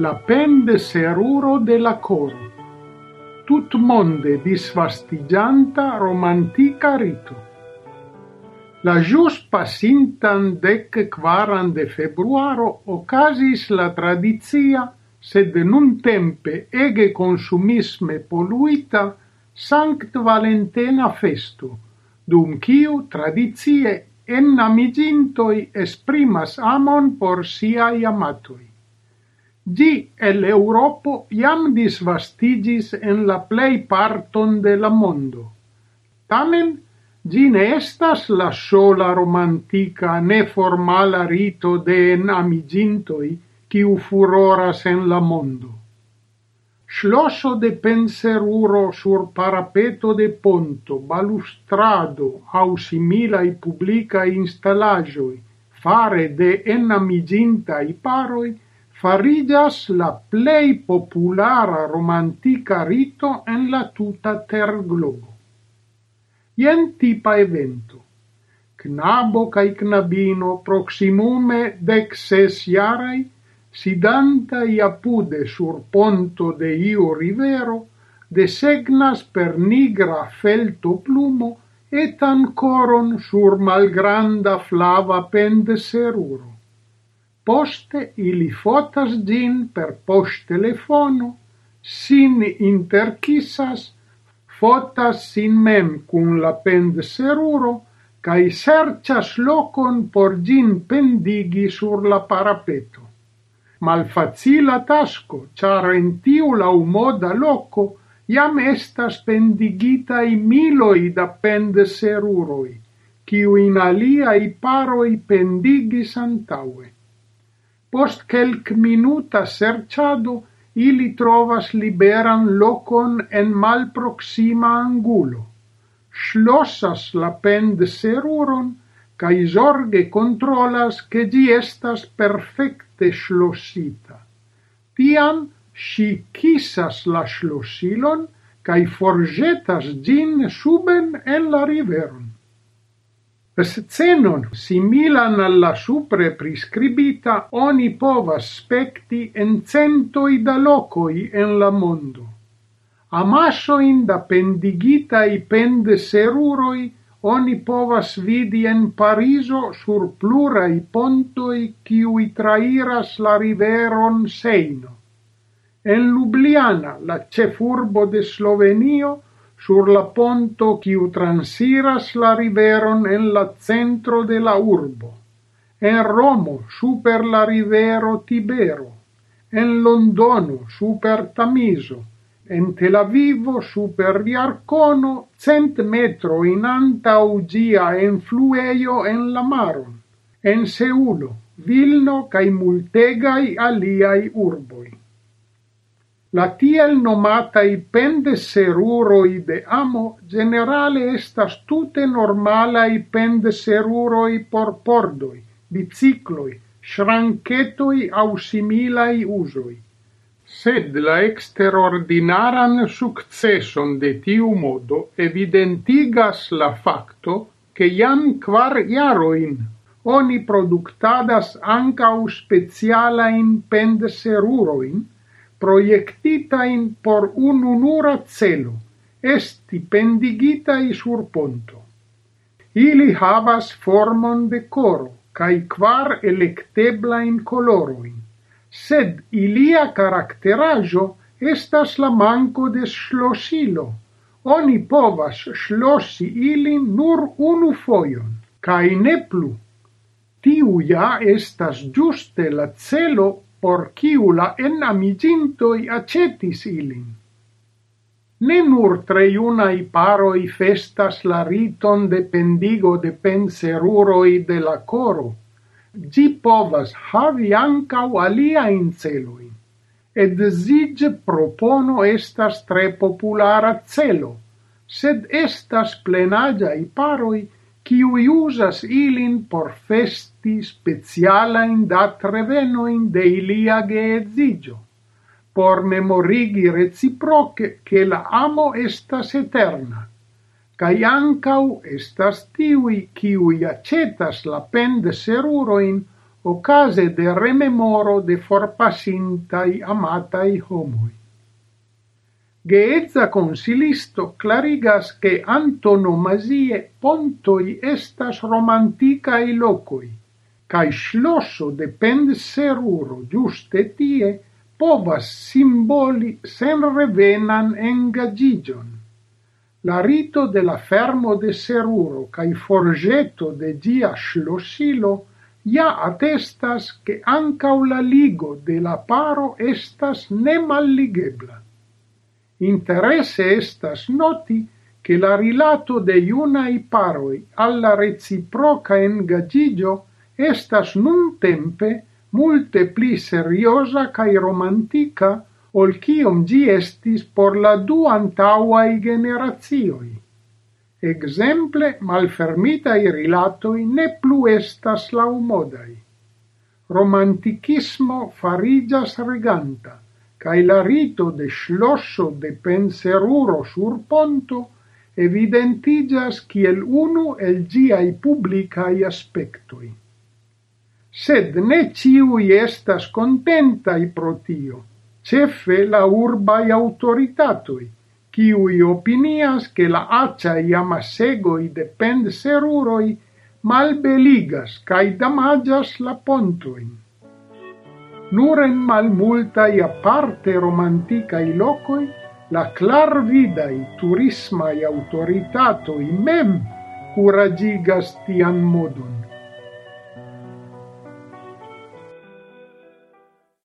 la pende seruro de la Tut monde disvastigianta romantica rito. La jus pasintan dec quaran de februaro ocasis la tradizia, sed nun tempe ege consumisme poluita, Sanct Valentena festo, dum quiu tradizie ennamigintoi esprimas amon por siai amatoi gi el Europo iam disvastigis en la plei parton de la mondo, tamen gi ne estas la sola romantica ne formala rito de enamigintoj quiu furoras en la mondo. Schlosso de penseruro sur parapeto de ponto, balustrado au similai publica installagioi, fare de enamigintai paroi, – faridas la plei populara romantica rito en la tuta terglobo. Ien tipa evento. Knabo cae knabino proximume dec ses jaraj, sidanta apude sur ponto de iu rivero, desegnas per nigra felto plumo et ancoron sur malgranda flava pende seruro. Poste ili fotas gin per poŝtelefono, sin interkisas, fotas sin mem cun la pendseruro cae serĉas locon por gin pendigi sur la parapeto. Malfacila tasco, char en tiu laŭmoda loco, iam estas pendigitai miloi da pendseruroj, in aliai paroi pendigis antaŭe. Post kelk minuta serĉado ili trovas liberan lokon en malproxima angulo, Schlossas la pendseruron kaj zorge controlas che ĝi estas perfekte schlossita. Tiam si kisas la schlossilon kaj forgetas gin suben en la riveron. Scenon similan alla supre prescribita oni povas specti en centoi da locoi en la mondo. Amasoin da i pende seruroi oni povas vidi en Pariso sur plura i pontoi kiui trairas la riveron Seino. En Ljubljana, la cefurbo de Slovenio, sur la ponto quiu transiras la riveron en la centro de la urbo, en Romo super la rivero Tibero, en Londono super Tamiso, en Tel Avivo super Iarcono cent metro in anta ugia en flueio en la maron, en Seulo, Vilno cae multegai aliai urboi. La tiel nomatai pendeseruroi de amo generale estas tute normalai pendeseruroi por pordoi, bicicloi, shranketoi au similai usoi. Sed la exterordinaran successon de tiu modo evidentigas la facto che iam quar iaroin oni productadas ancau specialain pendeseruroin, proiectita in por un unura celo, esti i sur ponto. Ili havas formon de coro, cae quar electeblain coloroin, sed ilia caracterajo estas la manco de slosilo. Oni povas slosi ilin nur unu foion, cae ne plu. Tiu ja estas giuste la celo por quiu la enamigintoi acetis ilin. Ne nur tre iunai paroi festas la riton de pendigo de penseruroi de la coro, gi povas havi ancau alia in celui. ed sige propono estas tre populara celo, sed estas plenagiai paroi qui usas ilin por festi specialain dat revenoin de ilia geezigio, por memorigi reciproce che la amo estas eterna, cae ancau estas tiui qui acetas la pen de seruroin ocase de rememoro de forpasintai amatai homoi. Geedza consilisto clarigas che antonomasie pontoi estas romanticae locoi, cae schlosso de penseruro giuste tie povas simboli sen revenan engagigion. La rito de la fermo de seruro cae forgeto de gia schlossilo ja attestas che ancau la ligo de la paro estas nemalligebla. Interesse estas noti che la rilato de iunai paroi alla reciproca engagigio estas nun tempe multe pli seriosa cae romantica ol cium gi estis por la du antauai generazioi. Exemple, malfermitai rilatoi ne plu estas laumodai. Romanticismo farigas reganta, cae la rito de schlosso de penseruro sur ponto evidentigas kiel unu el giai publicai aspectoi. Sed ne ciui estas contentai pro tio, cefe la urbai autoritatoi, ciui opinias che la accia i amasegoi de penseruroi malbeligas cae damagas la pontoin nur en malmultaj aparte romantica i locoi la clar vida i turisma i autoritato i mem curagigas tian modon.